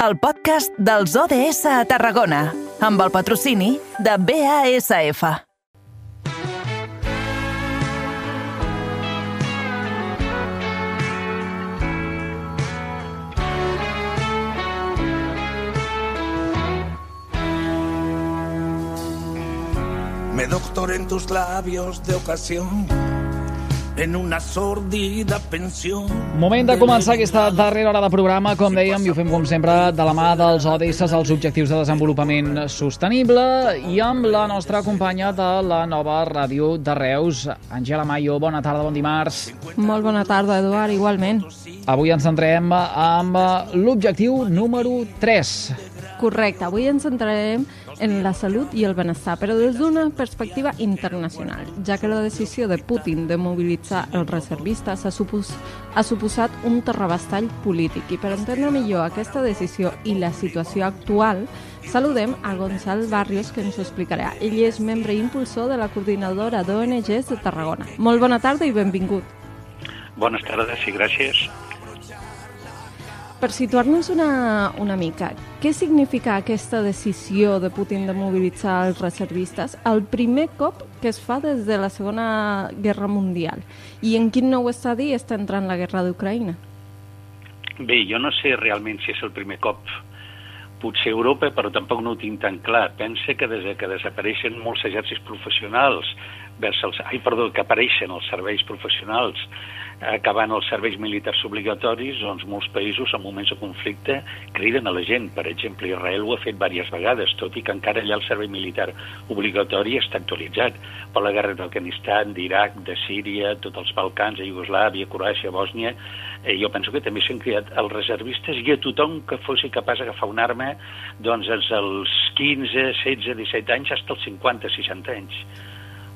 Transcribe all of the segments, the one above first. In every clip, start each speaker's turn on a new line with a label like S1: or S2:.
S1: el podcast dels ODS a Tarragona, amb el patrocini de BASF.
S2: Me doctoré en tus labios de ocasión en una sordida pensió.
S3: Moment de començar aquesta darrera hora de programa, com dèiem, i ho fem com sempre de la mà dels ODS, els Objectius de Desenvolupament Sostenible, i amb la nostra companya de la nova ràdio de Reus, Angela Mayo. Bona tarda, bon dimarts.
S4: Molt bona tarda, Eduard, igualment.
S3: Avui ens centrem amb l'objectiu número 3.
S4: Correcte, avui ens centrarem en la salut i el benestar, però des d'una perspectiva internacional, ja que la decisió de Putin de mobilitzar els reservistes ha, supos ha suposat un terrabastall polític. I per entendre millor aquesta decisió i la situació actual, saludem a Gonçal Barrios, que ens ho explicarà. Ell és membre impulsor de la coordinadora d'ONGs de Tarragona. Molt bona tarda i benvingut.
S5: Bones tardes i gràcies.
S4: Per situar-nos una, una mica, què significa aquesta decisió de Putin de mobilitzar els reservistes el primer cop que es fa des de la Segona Guerra Mundial? I en quin nou estadi està entrant la guerra d'Ucraïna?
S5: Bé, jo no sé realment si és el primer cop. Potser Europa, però tampoc no ho tinc tan clar. Pense que des que desapareixen molts exèrcits professionals, vers els, ai, perdó, que apareixen els serveis professionals acabant els serveis militars obligatoris, doncs molts països en moments de conflicte criden a la gent. Per exemple, Israel ho ha fet diverses vegades, tot i que encara allà el servei militar obligatori està actualitzat per la guerra d'Afganistan, d'Iraq, de Síria, tots els Balcans, a Iugoslàvia, Croàcia, Bòsnia. Eh, jo penso que també s'han criat els reservistes i a tothom que fos capaç d'agafar una arma doncs els 15, 16, 17 anys, fins als 50, 60 anys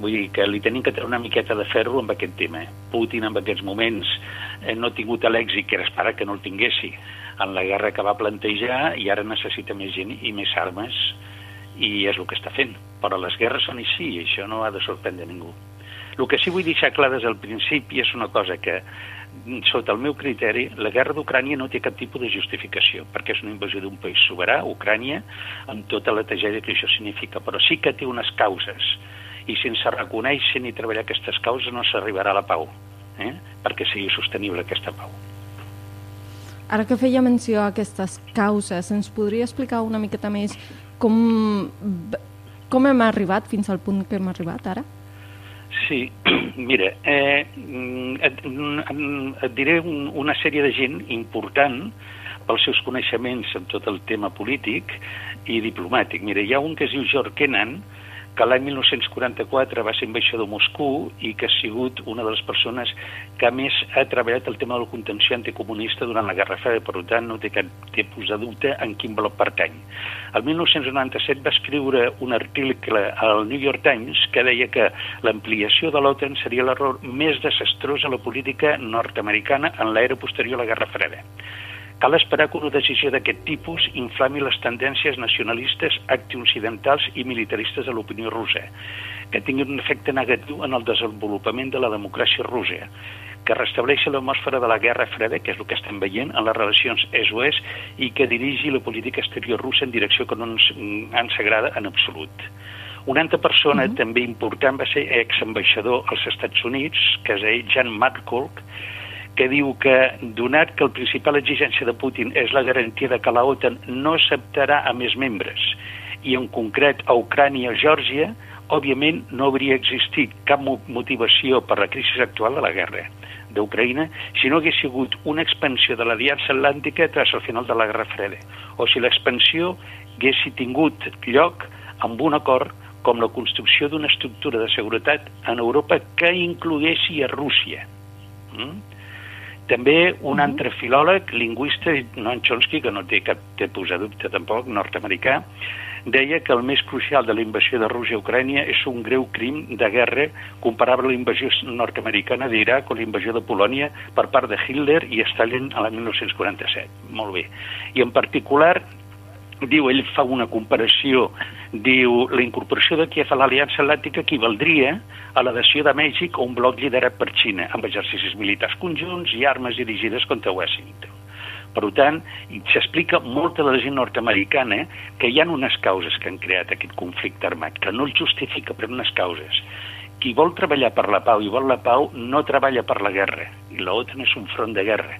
S5: Vull dir que li tenim que treure una miqueta de ferro amb aquest tema. Putin en aquests moments eh, no ha tingut l'èxit que era esperar que no el tinguessi en la guerra que va plantejar i ara necessita més gent i més armes i és el que està fent. Però les guerres són així i això no ha de sorprendre ningú. El que sí vull deixar clar des del principi és una cosa que, sota el meu criteri, la guerra d'Ucrània no té cap tipus de justificació, perquè és una invasió d'un país soberà, Ucrània, amb tota la tragèdia que això significa, però sí que té unes causes i sense reconèixer ni treballar aquestes causes no s'arribarà a la pau, eh? perquè sigui sostenible aquesta pau.
S4: Ara que feia menció a aquestes causes, ens podria explicar una miqueta més com, com hem arribat fins al punt que hem arribat ara?
S5: Sí, mira, eh, et, et diré un, una sèrie de gent important pels seus coneixements en tot el tema polític i diplomàtic. Mira, hi ha un que es diu George Kennan, que l'any 1944 va ser ambaixador a Moscou i que ha sigut una de les persones que més ha treballat el tema de la contenció anticomunista durant la Guerra Freda, per tant no té cap tipus de dubte en quin bloc pertany. El 1997 va escriure un article al New York Times que deia que l'ampliació de l'OTAN seria l'error més desastrós a la política nord-americana en l'era posterior a la Guerra Freda. Cal esperar que una decisió d'aquest tipus inflami les tendències nacionalistes antioccidentals i militaristes de l'opinió russa, que tinguin un efecte negatiu en el desenvolupament de la democràcia russa, que restableixi l'atmosfera de la Guerra Freda, que és el que estem veient en les relacions est-oest, i que dirigi la política exterior russa en direcció que no ens, ens agrada en absolut. Una altra persona uh -huh. també important va ser exambaixador als Estats Units, que és ell, Jan Markolk, que diu que, donat que la principal exigència de Putin és la garantia de que la OTAN no acceptarà a més membres, i en concret a Ucrània i a Geòrgia, òbviament no hauria existit cap motivació per la crisi actual de la guerra d'Ucraïna si no hagués sigut una expansió de l'Aliança Atlàntica tras el final de la Guerra Freda, o si l'expansió hagués tingut lloc amb un acord com la construcció d'una estructura de seguretat en Europa que incloguessi a Rússia. Mm? També un uh -huh. altre filòleg, lingüista, Noam Chomsky, que no té cap tipus de dubte tampoc, nord-americà, deia que el més crucial de la invasió de Rússia a Ucrània és un greu crim de guerra comparable a la invasió nord-americana d'Iraq o la invasió de Polònia per part de Hitler i Stalin a l'any 1947. Molt bé. I en particular diu, ell fa una comparació, diu, la incorporació de Kiev a l'Aliança Atlàntica equivaldria a l'adhesió de Mèxic a un bloc liderat per Xina, amb exercicis militars conjunts i armes dirigides contra Washington. Per tant, s'explica molt a la gent nord-americana que hi ha unes causes que han creat aquest conflicte armat, que no el justifica, però unes causes. Qui vol treballar per la pau i vol la pau no treballa per la guerra, i l'OTAN és un front de guerra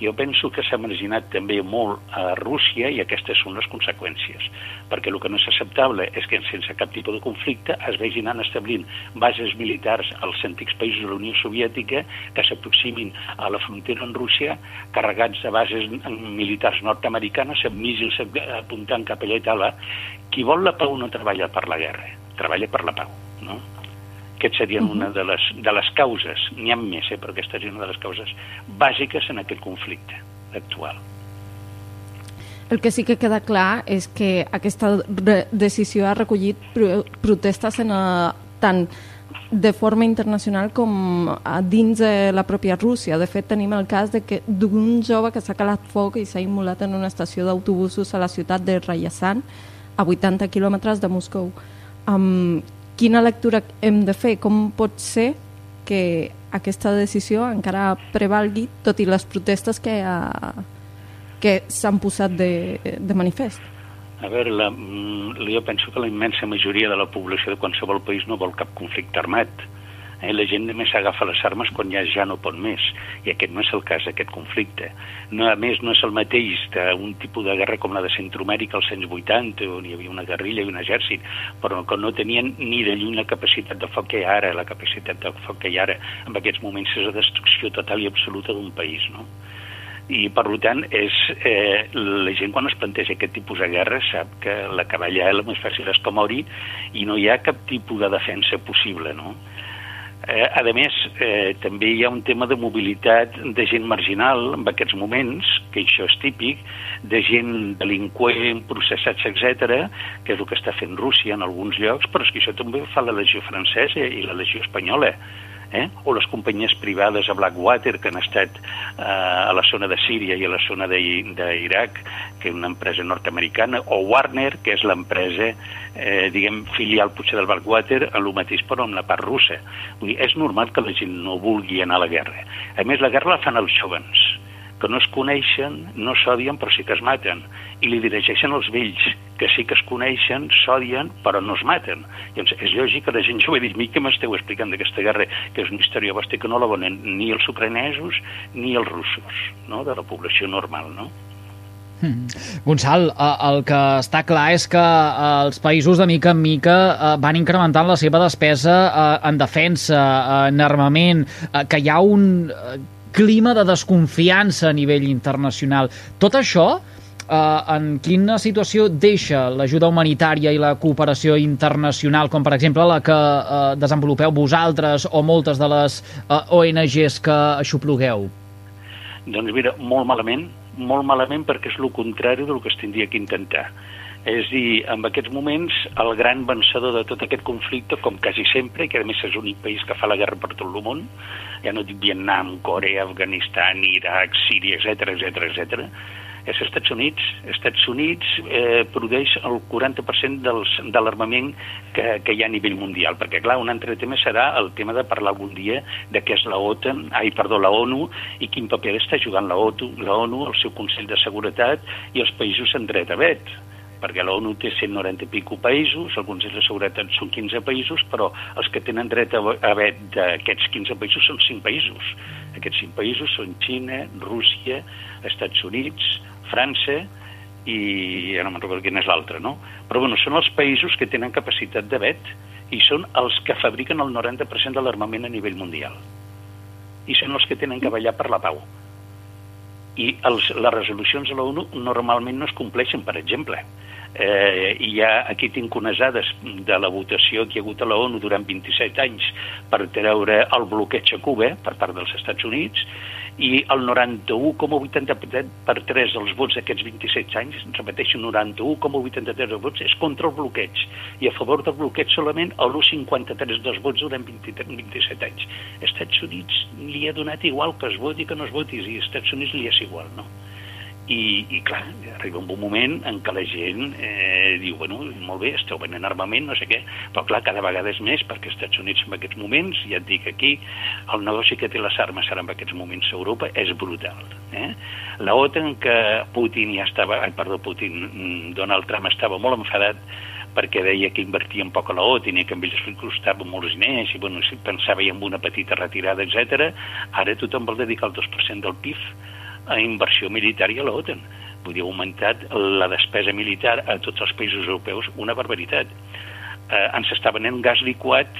S5: jo penso que s'ha marginat també molt a Rússia i aquestes són les conseqüències, perquè el que no és acceptable és que sense cap tipus de conflicte es vegin anar establint bases militars als antics països de la Unió Soviètica que s'aproximin a la frontera amb Rússia carregats de bases militars nord-americanes amb míssils apuntant cap allà i tal. Qui vol la pau no treballa per la guerra, treballa per la pau. No? Aquests serien -huh. una de les, de les causes, n'hi ha més, eh, però aquesta és una de les causes bàsiques en aquest conflicte actual.
S4: El que sí que queda clar és que aquesta decisió ha recollit protestes en a, tant de forma internacional com a dins de la pròpia Rússia. De fet, tenim el cas d'un jove que s'ha calat foc i s'ha immolat en una estació d'autobusos a la ciutat de Ryazan, a 80 quilòmetres de Moscou. Um, quina lectura hem de fer? Com pot ser que aquesta decisió encara prevalgui tot i les protestes que, uh, que s'han posat de, de manifest?
S5: A veure, la, mm, jo penso que la immensa majoria de la població de qualsevol país no vol cap conflicte armat Eh, la gent només s'agafa les armes quan ja ja no pot més, i aquest no és el cas d'aquest conflicte. No, a més, no és el mateix d'un tipus de guerra com la de Centroamèrica als anys 80, on hi havia una guerrilla i un exèrcit, però que no tenien ni de lluny la capacitat de foc que hi ha ara, la capacitat de foc que hi ha ara, en aquests moments és la destrucció total i absoluta d'un país, no? i per tant és, eh, la gent quan es planteja aquest tipus de guerra sap que la allà el més fàcil és que mori i no hi ha cap tipus de defensa possible no? Eh, a més, eh, també hi ha un tema de mobilitat de gent marginal en aquests moments, que això és típic, de gent delinqüent, processats, etc, que és el que està fent Rússia en alguns llocs, però és que això també fa la legió francesa i la legió espanyola eh? o les companyies privades a Blackwater que han estat eh, a la zona de Síria i a la zona d'Iraq, que és una empresa nord-americana, o Warner, que és l'empresa, eh, diguem, filial potser del Blackwater, a lo mateix però amb la part russa. Vull dir, és normal que la gent no vulgui anar a la guerra. A més, la guerra la fan els jovens que no es coneixen, no s'odien però sí que es maten, i li dirigeixen els vells, que sí que es coneixen, s'odien, però no es maten. Llavors, és lògic que la gent jove digui, què m'esteu explicant d'aquesta guerra, que és una història vostra que no la volen ni els ucranesos ni els russos, no? de la població normal, no?
S3: Hmm. Gonçal, el que està clar és que els països de mica en mica eh, van incrementant la seva despesa eh, en defensa, en armament, eh, que hi ha un clima de desconfiança a nivell internacional. Tot això, eh, en quina situació deixa l'ajuda humanitària i la cooperació internacional, com per exemple la que eh, desenvolupeu vosaltres o moltes de les eh, ONGs que aixoplugueu?
S5: Doncs mira, molt malament, molt malament perquè és el contrari del que es tindria que intentar. És a dir, en aquests moments, el gran vencedor de tot aquest conflicte, com quasi sempre, que a més és l'únic país que fa la guerra per tot el món, ja no dic Vietnam, Corea, Afganistan, Iraq, Síria, etc etc etc, és els Estats Units. Els Estats Units eh, produeix el 40% dels, de l'armament que, que hi ha a nivell mundial, perquè, clar, un altre tema serà el tema de parlar algun dia de què és la OTAN, ai, perdó, la ONU, i quin paper està jugant la OTU, la ONU, el seu Consell de Seguretat i els països en dret a vet perquè l'ONU té 190 i pico països, el Consell de Seguretat són 15 països, però els que tenen dret a haver d'aquests 15 països són 5 països. Aquests 5 països són Xina, Rússia, Estats Units, França i ja no me'n recordo quin és l'altre, no? Però bueno, són els països que tenen capacitat de vet i són els que fabriquen el 90% de l'armament a nivell mundial. I són els que tenen que ballar per la pau i els, les resolucions de l'ONU normalment no es compleixen, per exemple. Eh, i ja aquí tinc unes dades de la votació que hi ha hagut a la ONU durant 27 anys per treure el bloqueig a Cuba per part dels Estats Units i el 91,83 per 3 dels vots d'aquests 27 anys, repeteixo, 91,83 dels vots és contra el bloqueig i a favor del bloqueig solament el 1,53 dels vots durant 23, 27 anys. Estats Units li ha donat igual que es voti que no es voti i als Estats Units li és igual, no? I, i clar, arriba un bon moment en què la gent eh, diu, bueno, molt bé, esteu venent armament, no sé què, però clar, cada vegada és més, perquè els Estats Units en aquests moments, ja et dic aquí, el negoci que té les armes ara en aquests moments a Europa és brutal. Eh? La OTAN, que Putin ja estava, ai, perdó, Putin, mm, Donald Trump estava molt enfadat perquè deia que invertia un poc a la OTAN i que amb ells li costava molts diners i bueno, si pensava en una petita retirada, etc. Ara tothom vol dedicar el 2% del PIB a inversió militar i a l'OTAN. Vull dir, ha augmentat la despesa militar a tots els països europeus una barbaritat. Eh, ens està venent gas liquat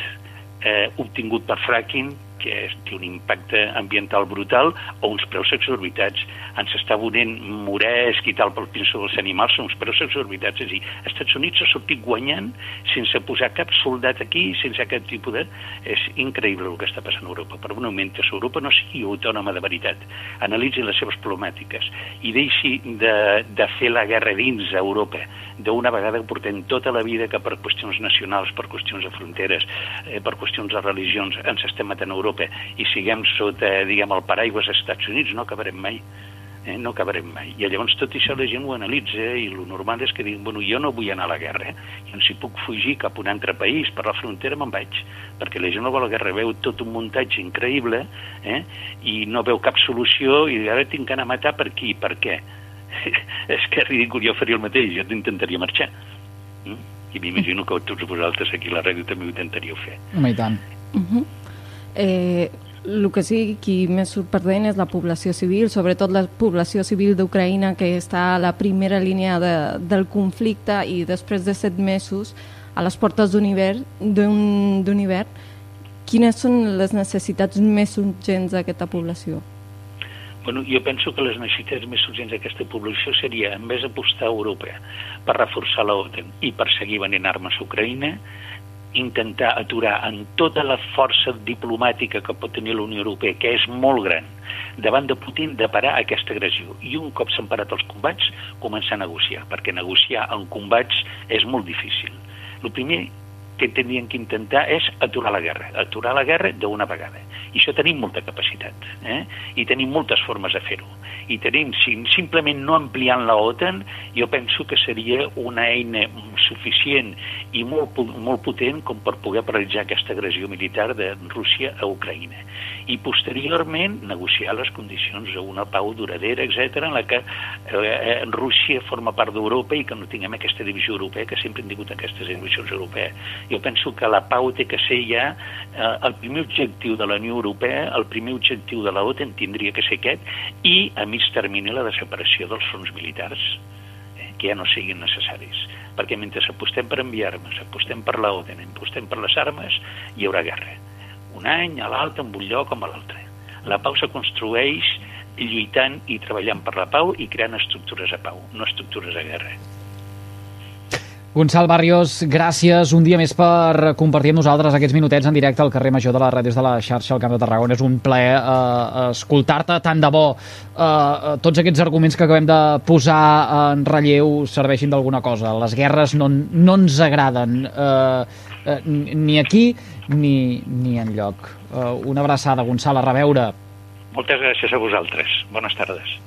S5: eh, obtingut per fracking que té un impacte ambiental brutal, o uns preus exorbitats. Ens està venent moresc i tal pel pinso dels animals, són uns preus exorbitats. És a dir, els Estats Units ha sortit guanyant sense posar cap soldat aquí, sense cap tipus de... És increïble el que està passant a Europa. Per un moment que Europa no sigui autònoma de veritat, analitzi les seves problemàtiques i deixi de, de fer la guerra dins a Europa. D'una vegada portem tota la vida que per qüestions nacionals, per qüestions de fronteres, eh, per qüestions de religions, ens estem matant a Europa Europa i siguem sota, diguem, el paraigües dels Estats Units, no acabarem mai. Eh? no acabarem mai. I llavors tot això la gent ho analitza i el normal és que diguin, bueno, jo no vull anar a la guerra, eh? i si puc fugir cap a un altre país per la frontera me'n vaig, perquè la gent no vol la guerra, veu tot un muntatge increïble eh? i no veu cap solució i ara tinc que anar a matar per qui, per què? és que és ridícul, jo faria el mateix, jo intentaria marxar. Mm? I m'imagino que tots vosaltres aquí a la ràdio també ho intentaríeu fer.
S3: Home, i tant.
S4: Uh -huh. Eh, el que sí qui més sorprèn és la població civil, sobretot la població civil d'Ucraïna que està a la primera línia de, del conflicte i després de set mesos a les portes d'un hivern, quines són les necessitats més urgents d'aquesta població?
S5: Bueno, jo penso que les necessitats més urgents d'aquesta població seria, en vez d'apostar a Europa per reforçar l'OTAN i per seguir venent armes a Ucraïna, intentar aturar en tota la força diplomàtica que pot tenir la Unió Europea, que és molt gran, davant de Putin, de parar aquesta agressió. I un cop s'han parat els combats, començar a negociar, perquè negociar en combats és molt difícil. El primer que tindrien que intentar és aturar la guerra, aturar la guerra d'una vegada. I això tenim molta capacitat, eh? i tenim moltes formes de fer-ho. I tenim, si, simplement no ampliant la OTAN, jo penso que seria una eina suficient i molt, molt potent com per poder paralitzar aquesta agressió militar de Rússia a Ucraïna. I posteriorment negociar les condicions d'una pau duradera, etc en la que eh, Rússia forma part d'Europa i que no tinguem aquesta divisió europea, que sempre hem tingut aquestes divisions europees. Jo penso que la pau té que ser ja eh, el primer objectiu de la Unió Europea, el primer objectiu de la OTAN tindria que ser aquest, i a mig termini la desaparició dels fronts militars eh, que ja no siguin necessaris. Perquè mentre apostem per enviar armes, apostem per la OTAN, apostem per les armes, hi haurà guerra. Un any, a l'altre, en un lloc com a l'altre. La pau se construeix lluitant i treballant per la pau i creant estructures de pau, no estructures de guerra.
S3: Gonçal Barrios, gràcies un dia més per compartir amb nosaltres aquests minutets en directe al carrer Major de les ràdios de la xarxa al Camp de Tarragona. És un plaer eh, escoltar-te tant de bo eh, tots aquests arguments que acabem de posar en relleu serveixin d'alguna cosa. Les guerres no, no ens agraden eh, eh, ni aquí ni, ni en lloc. Eh, una abraçada, Gonçal, a reveure.
S5: Moltes gràcies a vosaltres. Bones tardes.